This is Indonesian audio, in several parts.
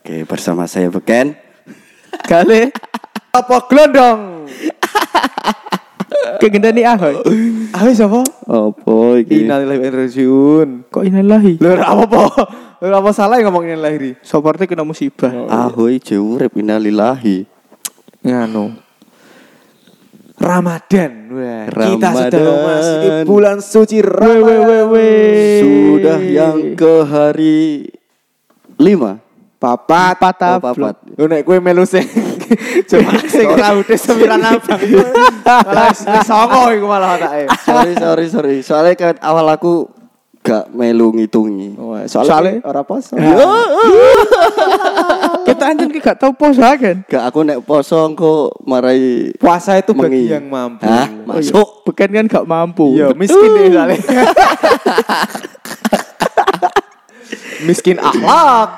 Oke, bersama saya Beken. Kali Apa glondong? kegendani ahoy. Ahoy sapa? Apa iki? Innalillahi wa inna rajiun. Kok inalahi? Lho ora apa-apa. Lho apa salah ya ngomong innalillahi. Soporte kena musibah. Ahoy jurip innalillahi. Nganu. Ramadan. Wah, kita Ramadan. sudah memasuki bulan suci Ramadan. Sudah yang ke hari lima. papat Papat Oh, papat. Lu nek kowe melu sing cuma sing rambutnya sembilan abang. Malah songo iku malah otake. sorry, sorry, sorry. Soalnya kan awal aku gak melu ngitungi. Soalnya, Soalnya- ora poso. Kita anjing ki gak tau poso kan. Gak aku nek poso engko marai Puasa itu bagi Mengi. yang mampu. Hah? Masuk. Bukan kan gak mampu. Iya, miskin deh soalnya. Miskin akhlak.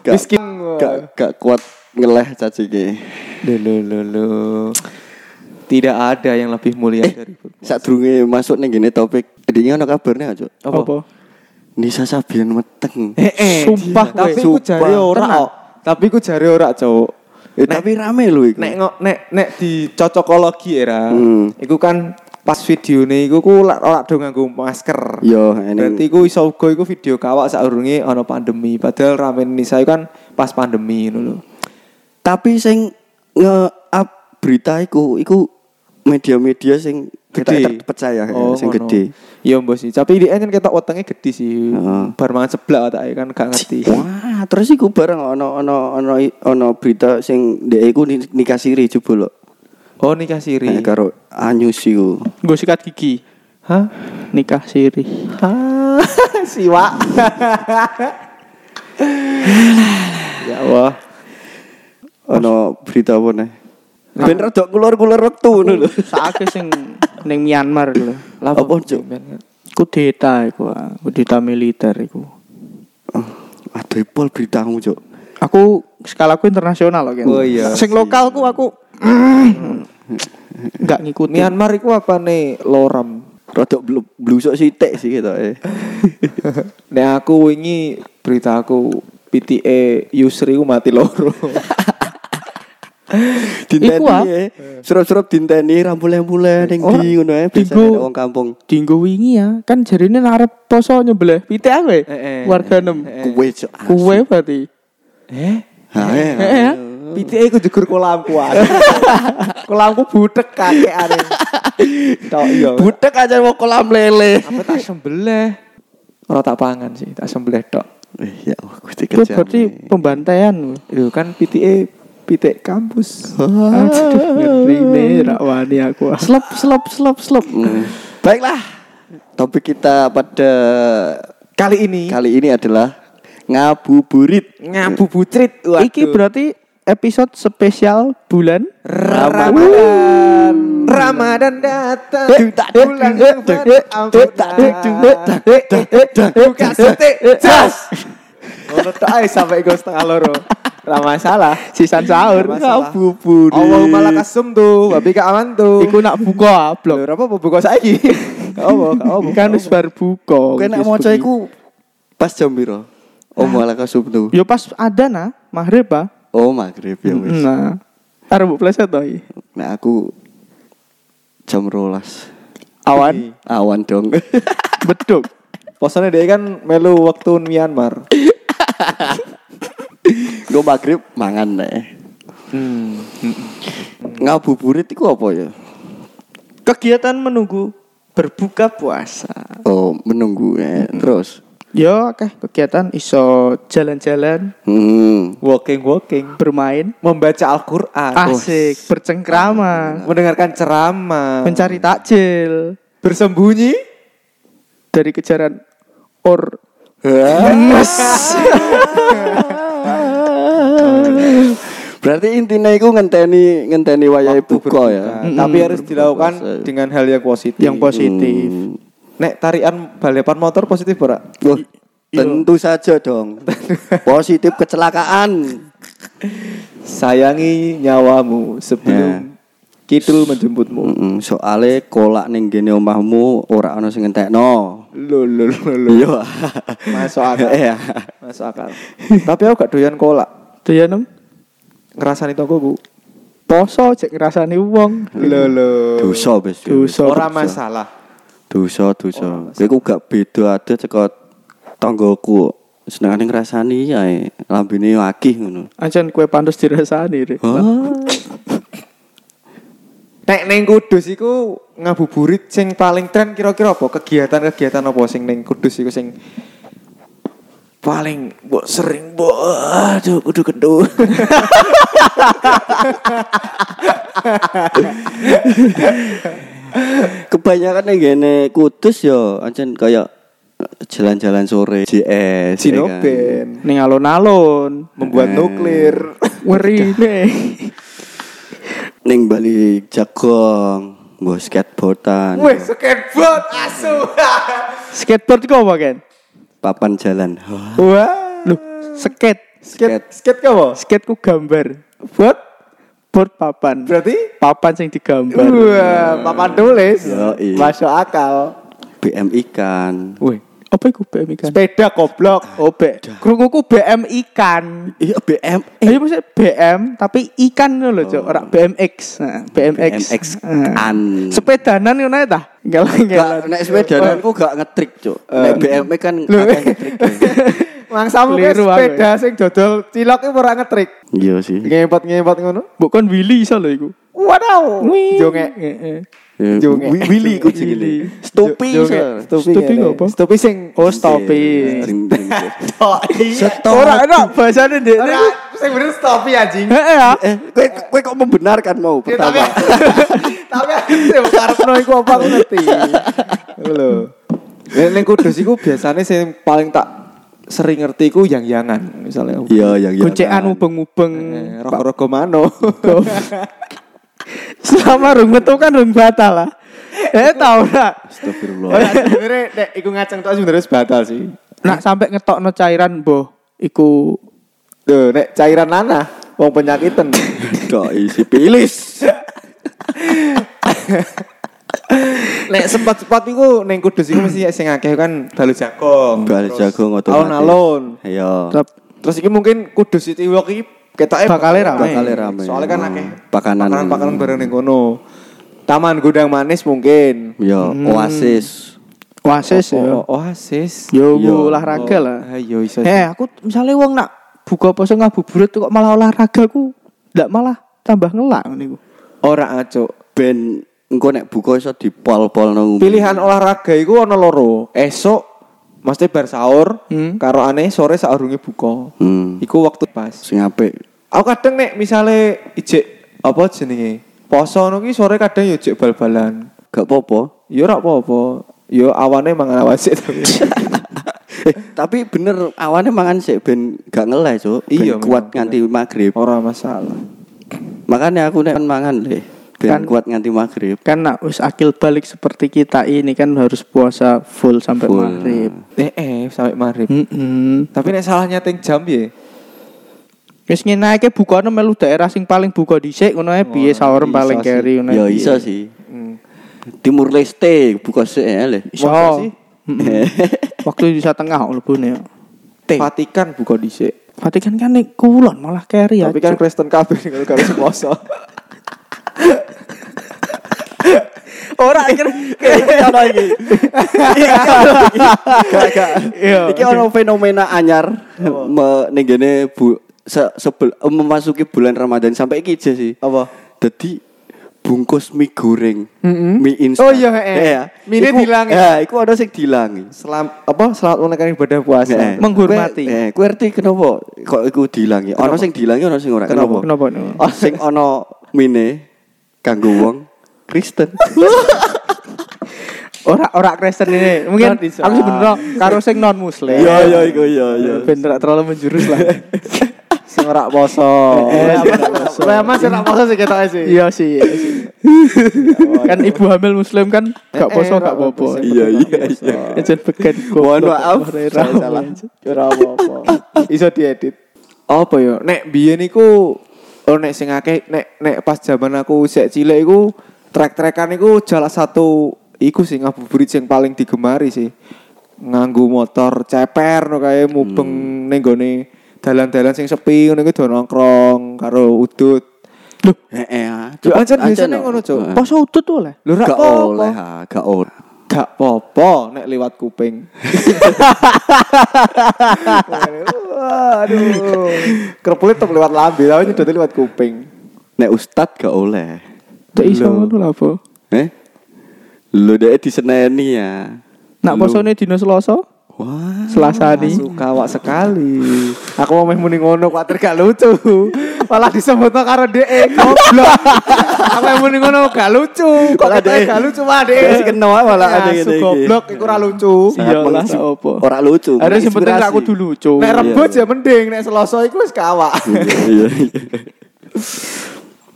Gak- miskin gak gak kuat ngeleh cacingnya. Lho lho lho. Tidak ada yang lebih mulia dari berpuasa. Saat durunge masuk nih gini topik. Ini ono kabarnya aja. Apa? Nisa Sabian meteng. Eh, eh, Sumpah, tapi kowe. ku jare Sumpah. ora. Tapi ku jare ora, Cuk. Eh, tapi rame lho iku. Nek nek nek di cocokologi era, Hmm. iku kan pas videone iku ku ora do nganggo masker. Yo, eneng. Berarti ku iso uga iku video kawak saurunge ana pandemi. Padahal ramen Nisa kan pas pandemi ngono lho. Tapi sing nge-up berita iku iku media-media sing kita Gede. terpercaya Oh, sing ngono. gede. Iya mbok sih. Tapi dia kan ketok wetenge gede sih. Heeh. Bar mangan seblak watake kan gak ngerti. Wah, terus iku bareng ono ono ono ono berita sing ndek iku ni- nikah siri coba lho. Oh nikah siri. Eh, karo Anyus iku. Gue sikat gigi. Hah? Nikah siri. Hah? Siwa. ya Allah. Ono berita apa nih? Ben rada keluar-keluar wektu ngono lho. Saake sing ning Myanmar lho. Lah Apa, Cuk? Kudeta iku, ah. kudeta militer iku. Oh, Aduh, pol beritamu, Cuk. Aku skalaku internasional loh kan. Oh, iya. Sing lokalku aku nggak ngikutin. Myanmar iku apa nih loram? Rada blu- blusuk sithik sih gitu eh. Nek aku wingi berita aku PTE Yusri ku mati loro. Dinteni ah. eh. Surup-surup dinteni rambule-rambule ning Ora, ndi ngono eh. Biasane Dinggo- nek wong kampung. Dinggo wingi ya, kan jarine arep poso nyebelah pitik awe. Eh, eh. Warga nem. Kuwe, Cuk. Kuwe berarti. eh? Ha, eh. PTE ku jegur kolamku kolamku budek kakek are. Tok iya. Budek aja mau kolam lele. Apa tak sembelih? Ora tak pangan sih, tak sembelih tok. Eh, ya Allah, Gusti Itu berarti pembantaian. Itu kan PTE pitik kampus. Aduh, ngeri nih, rakwani aku. Slop, slop, slop, slop. Hmm. Baiklah. Topik kita pada Kali ini kali ini adalah ngabuburit. ngabuburit. Waduh. Iki berarti episode spesial bulan Ramadan. Ramadan datang. Bulan Buka sate. Jas. Ngono tok ae sampai go setengah loro. Ra masalah. sisan sahur. Masalah. Ngabuburit. Allahumma lakasum tuh, babi ka aman tuh. Iku nak buka Lho, blog. apa buka saiki? Gak apa, gak apa. Kan wis bar buka. Kowe Wis maca iku pas jam piro? Oh, malah kasubnu. Yo pas ada nah, maghrib ah. Oh, maghrib ya wis. Nah, arep pleset to iki. Nah, aku jam rolas. Awan Awan dong. beduk. Posone dia kan melu waktu Myanmar. Gue maghrib mangan nih. Hmm. Ngabuburit itu apa ya? Kegiatan menunggu berbuka puasa. Oh, menunggu ya. Terus. Yo akeh kegiatan iso jalan-jalan, Hmm. Walking walking. bermain, Membaca Al-Qur'an. asik, bercengkrama, Mendengarkan ceramah. mencari takjil Bersembunyi. dari kejaran or Berarti intinya itu ngenteni ngenteni wayahe Waktu buka ya. berbuka. Tapi harus dilakukan dengan hal yang positif. yang positif. Hmm. Nek tarian balapan motor positif ora? Wah, tentu saja dong. Positif kecelakaan. Sayangi nyawamu sebelum kidul menjemputmu. Mm-mm, soale kolak ning gene omahmu ora ana sing ngentekno. Lho lho lho lho. Iya. Masuk akal. Iya. Masuk akal. Tapi aku gak doyan kolak. Doyan em? Ngerasani tonggoku. poso cek ngrasani wong. Lho lho. Dosa wis. Ora masalah. Dosa, dosa. Kowe ku gak beda ada cekot tanggoku. Senengane ngrasani ae lambene akih ngono. Ancen kue pantes dirasani. Oh. Nek ning Kudus iku ngabuburit sing paling tren kira-kira apa? Kegiatan-kegiatan apa sing ning Kudus iku sing paling mbok sering mbok aduh kudu kedu. Kebanyakan ning gene Kudus ya ancen kayak jalan-jalan sore JS ya kan. Sinoben Ning alon-alon. membuat Eh. nuklir. Ngeri nih. ning Bali Jagong, mbok skateboardan, Wih, skateboard asu. Skateboard iku apa kan? papan jalan. Wah. Loh, skate. Skate skate ka apa? Skate ku gambar. Buat Board papan. berarti Papan sing digambar. Wah, papan tulis. Yoi. Masuk akal. BM ikan. Wih, Apa iku BM ikan? sepeda goblok. Oh, B. Krunguku BM ikan. Iya BM Eh, maksudnya BM tapi ikan lho, Cok. Ora BMX. Nah, BMX. BMX Nah. kan. Sepedanan ngono ta? Gak, Galang-galang. nek sepeda aku gak ngetrik, Cuk. Nek BM kan akeh ngetrik. Mangsamu aku sepeda sing dodol cilok iki ora ngetrik. Iya sih. Ngempot-ngempot ngono. Bukan Willy iso lho iku. Waduh. Jonge. Heeh. Ya, Willy ku sing Willy. Stopi. Stopi Stopi ngene. apa? Stopi sing Oh, stopi. Ding, ding, ding. Stop. Ora enak bahasane Dek. Ora, sing bener stopi anjing. Heeh ya. Eh, kowe kowe kok membenarkan mau Ya, pertama. tapi aku sih karepno iku apa aku ngerti. Lho. Nek ning kudus iku biasane sing paling tak sering ngerti iku yang-yangan misalnya. Iya, yang yang. Guncekan mubeng-mubeng. Eh, Rogo-rogo mano. Selama rung metu kan rung batal lah. Eh tau nak. Astagfirullah. Ora sebenarnya nek iku ngaceng tok sebenarnya batal sih. Nak sampai ngetokno cairan boh iku Tuh, nek cairan nanah wong penyakitan. Kok isi pilis. nek sempat-sempat iku ning kudus iku mesti sing akeh kan dalu jagong. Bal Terus jagung otomatis. Alun-alun. Iya. Terus iki mungkin kudus City Walk iki ketoke Bakale rame. Bakale rame. Soalnya kan akeh Pakanan. pakanan-pakanan bareng ning kono. Taman Gudang Manis mungkin. Iya, Oasis. Oasis ya. Oh, Oasis. Yo Yo. bu olahraga lah. Ayo iso. Eh aku misalnya wong nak buka poso ngabuburit kok malah olahraga ku ndak malah tambah ngelak niku. Ora acuk. Ben engko nek buka iso dipol-pol nang Pilihan olahraga iku ana loro. Esok mesti bar sahur, Hmm. karo aneh sore saurunge buka. Hmm. Iku waktu pas. Sing apik. Aku kadang nek misale ijek apa jenenge? Poso ngono ki sore kadang yo ijek bal-balan. Gak apa-apa. Yo ora apa-apa. Yo awane mangan awan sik tapi. Eh, tapi bener awane mangan sik ben gak ngeleh, Cuk. Ben Iya, kuat nganti maghrib. ora masalah. Makanya aku nek mangan le. Ben Kan- kuat nganti maghrib. Kan nak wis akil balik seperti kita ini kan harus puasa full sampai Full. maghrib. Eh, eh sampai maghrib. Heeh. Tapi nek salah nyeting jam ya. Wis ngene ae bukane melu daerah sing paling buka dhisik ngono ae piye sahur iso paling sih. carry ngono. Ya iso piye. sih. Hmm. Timur Leste buka sik ya le. Iso. Sih? Waktu Indonesia Tengah mlebune. Vatikan buka dhisik. Vatikan kan nek kulon malah carry ya. Tapi kan Kristen kabeh kalau karo seposo. ora akhir Iki ono iki. Ono fenomena anyar ning gene bu se, sebel, eh, memasuki bulan Ramadan sampai iki aja sih. Apa? Jadi bungkus mie goreng, Mm-mm. mie instan. Oh iya, eh. ya. Mie-ne Iku- dilangi. Ya, iku ono sing dilangi. Selam apa selamat menunaikan ibadah puasa. Eh, Menghormati. Eh, kowe ngerti kenapa kok iku dilangi? Ono sing dilangi, ono sing ora. Kenapa? Kenapa? Oh, sing ono mine kanggo wong Kristen. Ora ora Kristen ini. Mungkin aku sebenarnya karo sing non muslim. Iya, iya, iku iya, iya. Ben ora terlalu menjurus lah. Sing ora poso. Eh, Memang sing ora poso sih ketoke sih. Iya sih. iya sih. kan ibu hamil muslim kan gak Eh, poso eh, gak ora apa-apa. Iya, iya, iya. Ejen beken Mohon maaf, salah. Ora apa-apa. Iso diedit. Apa ya? Nek biyen iku oh nek sing akeh nek nek pas zaman aku sik cilik iku trek-trekan iku salah satu iku sing ngabuburit sing paling digemari sih. nganggo motor ceper no kae mubeng ning gone dalan-dalan sing sepi ngono iku nongkrong karo udut. Heeh. ah. Yo Cepet ancen biasane no. ngono, Cuk. Heeh. Poso udut oleh. Lho ra oleh, ha, gak oleh. Gak popo nek liwat kuping. Waduh. Kerupuk tetep lewat lambe, tapi nyedot lewat kuping. Nek ustad gak oleh. Dek iso Lho. ngono lho apa? Eh? Lu dek diseneni ya. Nak posone dino Selasa, Wah. Selasa nih. Suka awak sekali. Aku mau meh muni ngono kuatir gak lucu. Malah disebut karo DE goblok. Aku mau muni ngono gak lucu. Kok Malah DE. gak lucu malah DE. Wis kena wae malah Ya, ada ngene iki. Goblok iku ora lucu. Sangat Iyalah, menginspirasi. gak apa. Ora lucu. Ada yang penting gak kudu lucu. Nek rebo Iya. ya mending nek Selasa iku wis ke awak. Iya, iya.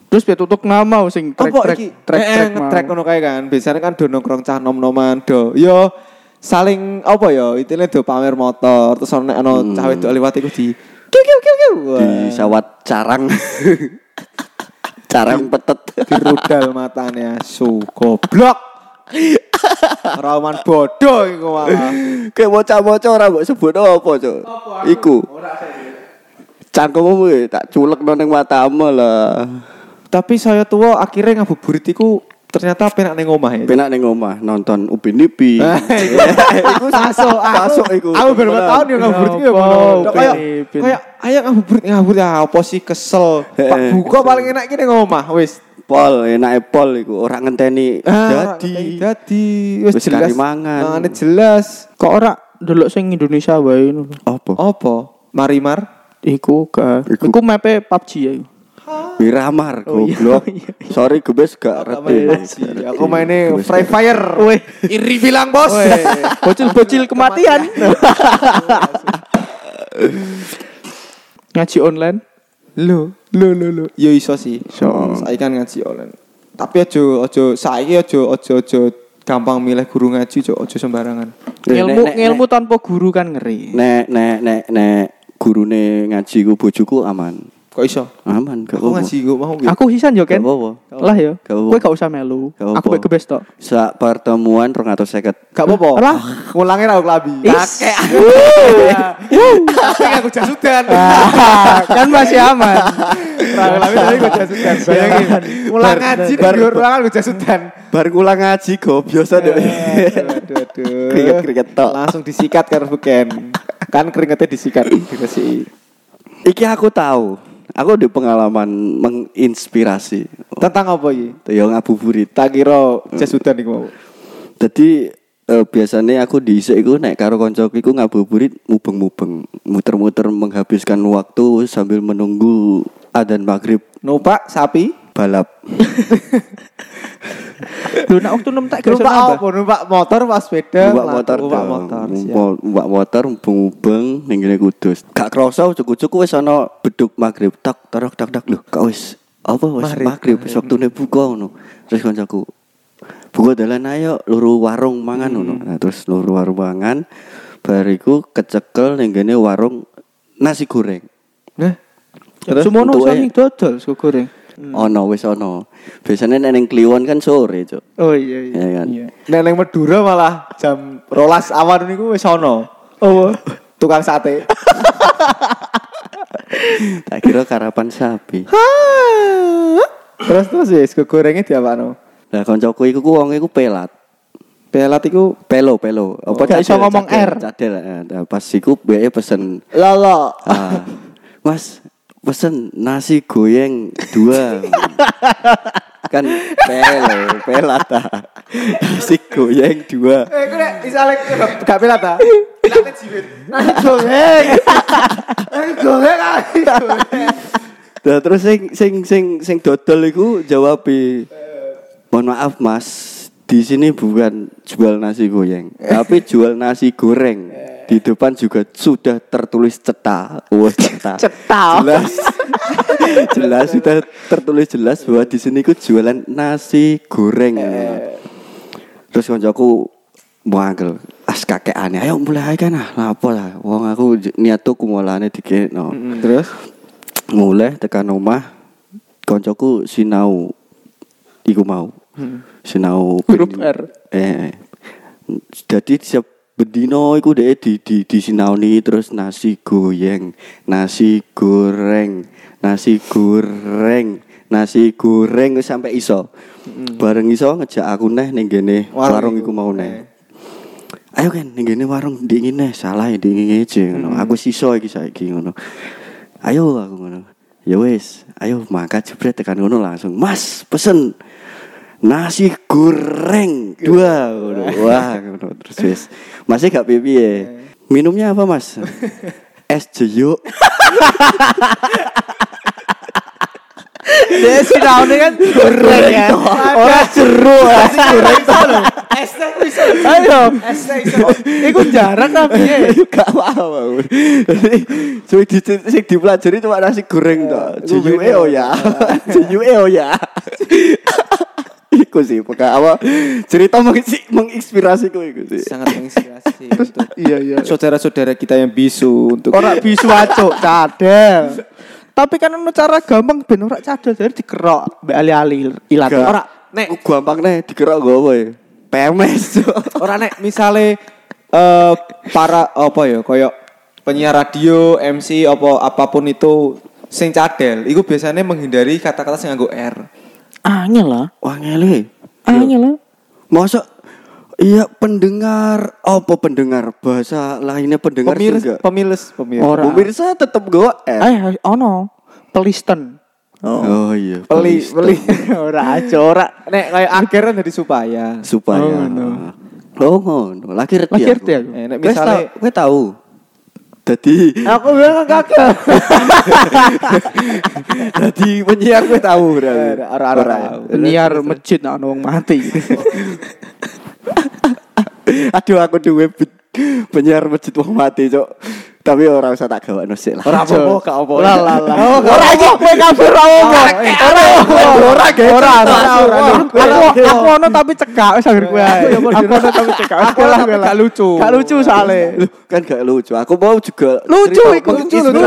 Terus biar tutup nama sing track Apa track iki? track Eh, track nge-track ngono kae kan. Biasanya kan do nongkrong cah nom-noman do. Yo saling apa ya intine do pamer motor terus ono nek ono Hmm. cah wedok liwat iku di kiu kiu kiu Di sawat carang. carang petet. di rudal matanya su goblok. Rawan bodoh iku malah. Kayak bocah-bocah ora mbok sebut apa, Cuk? Iku. Cangkemmu tak culek nang matamu lah. Tapi saya tua akhirnya ngabuburit iku ternyata penak ning omah ya. Penak ning omah nonton Upin Ipin. iku masuk aku. Masuk iku. Aku berapa tahun ya ngabuburit iku ya Kayak kayak ayo ngabuburit ngabuburit ya apa sih kesel. Pak buka paling enak ki ning omah wis. Pol, enake pol iku ora ngenteni Ah, jadi. Dadi wis jelas. mangan. Mangane jelas. Kok ora delok sing Indonesia wae ngono. Apa? Apa? Marimar? Iku ga. Iku. Iku mepe PUBG ya. iku. Miramar Oh, iya, goblok. iya, Sorry gebes gak Gak ngerti. main PUBG. Aku mainnya Free Fire. Weh. Iri bilang bos. Bocil-bocil kematian. Ngaji online. Lo, lo, lo, lo. Yo iso sih. Iso. Saya kan ngaji online. Tapi ojo, ojo, saya ojo, ojo, ojo gampang milih guru ngaji, ojo, ojo sembarangan. Nek, Ngilmu nek, nek, ngilmu tanpa guru kan ngeri. Nek nek nek nek gurune ngaji ku bojoku aman. Kok iso? Aman gak Aku apa-apa. ngaji gue mau. Aku hisan yo Gak kan. apa-apa. Lah yo. Gak apa-apa. Kowe gak usah melu. Gak Aku apa-apa. baik gebes tok. Sak pertemuan 250. Gak apa-apa. Lah. Ngulangin aku labi. Is. Kakek. Tapi aku jasudan. Ah, kan masih aman. Aku labi tapi gue jasudan. Bayangin. Ngulang ngaji di ruangan gue jasudan. Bar ngulang ngaji go biasa deh. Aduh, aduh. Keringet-keringet tok. Langsung disikat karo buken. Kan keringetnya disikat. Dikasih. Iki aku tahu. Aku di pengalaman menginspirasi. Tentang apa ini? Yang ngabuburit. Tak kira jasudan iku mau. Jadi eh, biasanya aku diisik iku nek karo koncoku iku ngabuburit mubeng-mubeng, muter-muter menghabiskan waktu sambil menunggu adzan maghrib Numpak sapi. Balap. Lho nek waktu nem tak gak Numpak apa? Numpak motor pas sepeda. Numpak motor Numpak motor. Numpak- Numpak motor mubeng-mubeng ning Kudus. Gak krasa cukup-cukup wis ana beduk maghrib tak tarok tak tak lho. Kak wis apa wis Maghrib, maghrib wis waktune buka ngono. Terus koncoku buka dalan ayo luru warung mangan ngono. Nah, terus luru warung mangan bariku kecekel ning ngene warung nasi goreng. Nah, Terus Semono saking dodol sego goreng. Ono wis ono. Biasanya nek ning Kliwon kan sore, Cuk. Oh iya iya. Ya kan? Iya. Nek neng Madura malah jam rolas awan niku wis ono. Oh. Tukang sate. Tak kira karapan sapi. terus terus ya sego gorengnya diapakno? Lah koncoku iku ku wong iku pelat. Pelat iku Pelo, pelo. Apa Gak iso ngomong cadel, R. Cadel. eh, nah, pas iku BE pesen. lolo. ah, mas, pesen nasi goyeng dua. kan pelo, pelat ah. Nasi goyeng dua. Eh, nek misalnya gak pelat ta? Pelatnya jiwit. Nasi goreng. Nasi goreng nasi. Nah, terus sing sing sing sing dodol iku jawab Mohon maaf Mas, di sini bukan jual nasi goyeng, tapi jual nasi goreng. Di depan juga sudah tertulis cetak. Wah, cetak. Cetak. Jelas. jelas sudah tertulis jelas bahwa di sini ku jualan nasi goreng. Terus koncoku muangkel. As kakek aneh, ayo mulai kan ah, apa lah. Wong aku niat tuku mulane dikekno. Terus mulai tekan omah koncoku sinau iku mau sinau Huruf pen- R. eh jadi siap bendino iku dhek di di disinaoni terus nasi goyeng, nasi goreng, nasi goreng, nasi goreng sampai iso. Bareng iso ngejak aku neh ning gene warung iku mau neh. Ayo kan ning gene warung dingin neh, salah ya dingin aja ngono. Aku siso iki saiki ngono. Ayo aku ngono. Ya wis, ayo mangkat jebret tekan ngono langsung. Mas, pesen nasi goreng dua. Wah, terus wis. Masih gak pipi ya. Minumnya apa, Mas? Es jeruk. Dia sinaune kan goreng ya. Ora jeruk. Nasi goreng to lho. Es teh iso. Ayo. Es teh iso. Iku jarak ta piye? Gak apa-apa. Jadi sing di sing dipelajari cuma nasi goreng to. Jujuke oh ya. Jujuke oh ya. Iku sih pokoknya apa cerita mengisi- menginspirasiku iku sih. Sangat menginspirasi untuk Iya iya. saudara-saudara kita yang bisu untuk Ora bisu acuk cadel. Tapi kan ono cara gampang ben ora cadel dari dikerok mbek ali-ali ilat. Ora nek gampang nih dikerok gue apa ya? PMS. Orang nek misale eh para apa ya koyo penyiar radio, MC apa apa pun itu sing cadel, itu biasanya menghindari kata-kata sing nganggo R. angel lah. Wah ngele. Angel lah. Masa iya pendengar apa pendengar bahasa lainnya pendengar Pemilis, enggak? pemilis, pemilis. Ora. Pemirsa tetap gue. Eh ono pelisten. Oh, iya. Peli, peli. ora aja ora. Nek kayak akhirnya jadi supaya. supaya Oh, no. oh ngono ngerti Lagi ngerti aku. Eh, nek misale tau- kowe tahu Dadi Aku bilang kakak. dadi penyiar kowe tahu berarti. Ora, ora. Niar masjid ono wong mati. Aduh aku duwe penyiar masjid wong mati, Cok. Tapi ora usah tak gawakno sik lah. Ora apa-apa, gak apa. Lah lah lah. Ora iki kowe kabeh ora ngomong. Ora Ora ge. Ora ora. ora. Aku aku ono tapi cekak wis anggere kowe ae. Aku ono tapi cekak. Aku lah gak lucu. Gak lucu soalnya. Kan gak lucu. Aku mau juga Lucu iku lucu lucu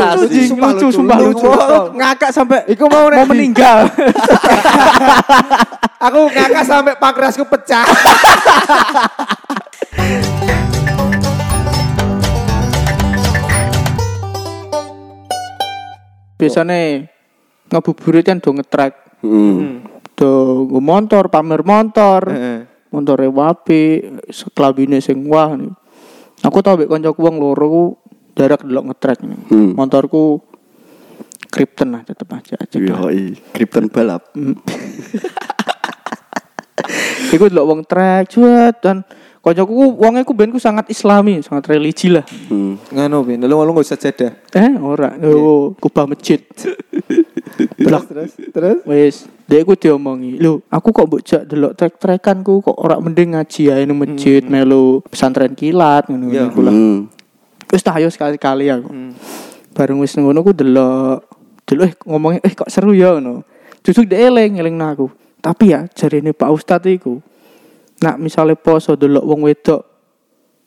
lucu sumpah lucu. Ngakak sampai Iku mau mau meninggal. Aku ngakak sampai pankreasku pecah. Biasanya ngabuburit kan do ngetrek. Hmm. Do motor, pamer motor. Heeh. Montore wapi, seklabine sing wah. nih. Aku tau mek kancaku wong loro ku jarak delok ngetrek. nih. Hmm. Motorku Krypton lah tetep aja aja. Yoi, Krypton balap. Iku delok wong trek cuat dan kancaku ku wonge ku ben ku sangat islami, sangat religi lah. Hmm. Nganu bin, lu lu gak usah jeda. Eh ora, oh, kubah masjid. Terus terus terus. Wis, dia ku diomongi, "Lho, aku kok mbok jak delok trek-trekanku kok ora mending ngaji ae nang masjid melu pesantren kilat ngono Iya. iku lah." Hmm. Wis tak ayo sekali-kali aku. Bareng wis ngono ku delok delok eh ngomongnya eh kok seru ya ngono. Justru dia eling eling aku. Tapi ya jarine Pak Ustadz iku nak misalnya poso delok wong wedok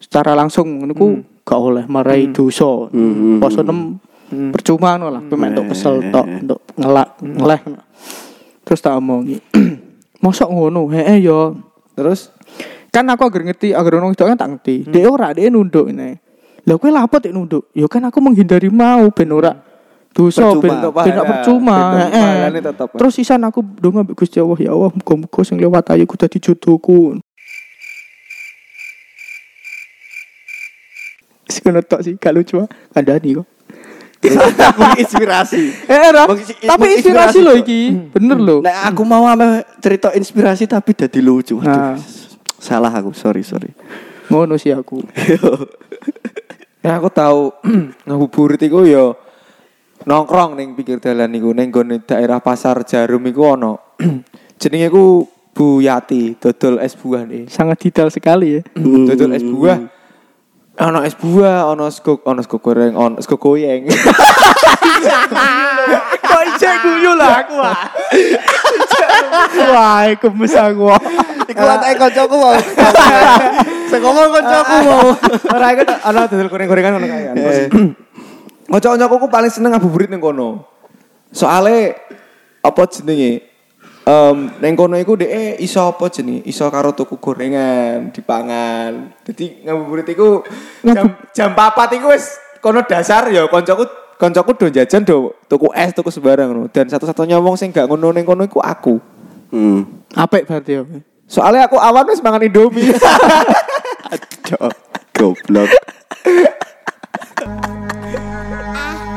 secara langsung ngono ku gak oleh marai dosa. Hmm. Poso nem percuma ngono lah, mek entuk kesel tok, entuk ngelak ngeleh. Terus tak omongi. Mosok ngono, heeh ya. Terus Kan aku agar ngerti, agar orang itu kan tak ngerti. Dia ora, dia nunduk ini. Lah kowe lha apa tek nunduk? Ya kan aku menghindari mau ben ora dosa Percuma. ben ben percuma. Heeh. pahalane tetep. Terus sisan aku donga mbek Gusti Allah, ya Allah muga-muga sing lewat ayu ku dadi jodohku. Sekono tok sih, gak lucu ah. Kandani kok. Menginspirasi. Eh, ora. Mengisi- Tapi inspirasi loh iki. Bener loh. Nah, aku mau ame cerita inspirasi tapi jadi lucu. Nah. Salah aku, sorry, sorry. Ngono sih aku. Ya aku tahu ngabuburit iku ya nongkrong ning pinggir dalan iku ning gone daerah Pasar Jarum iku ono. Jenenge iku Bu Yati, dodol es buah nih. Sangat detail sekali ya. Dodol es buah. Ono es buah, ono sego, ono sego goreng, ono sego goyeng. Kok ijek guyu lah aku ah. Wah, gemes aku. Iku atake kancaku mau. Sing ngomong kancaku mau. Ora iku ono dodol goreng-gorengan ngono kae kan. Terus Kanca-kancaku ku paling seneng ngabuburit ning kono. Soale apa jenenge? em neng kono iku dhek iso apa jenenge? Iso karo tuku gorengan, dipangan. Dadi ngabuburit iku jam jam 4 iku wis kono dasar ya koncoku koncoku do jajan do tuku es tuku sembarang ngono. Dan satu-satunya wong sing gak ngono ning kono iku aku. Hmm. Apik berarti ya. Soalnya aku awan wis mangan Indomie. Cok, goblok. Ah.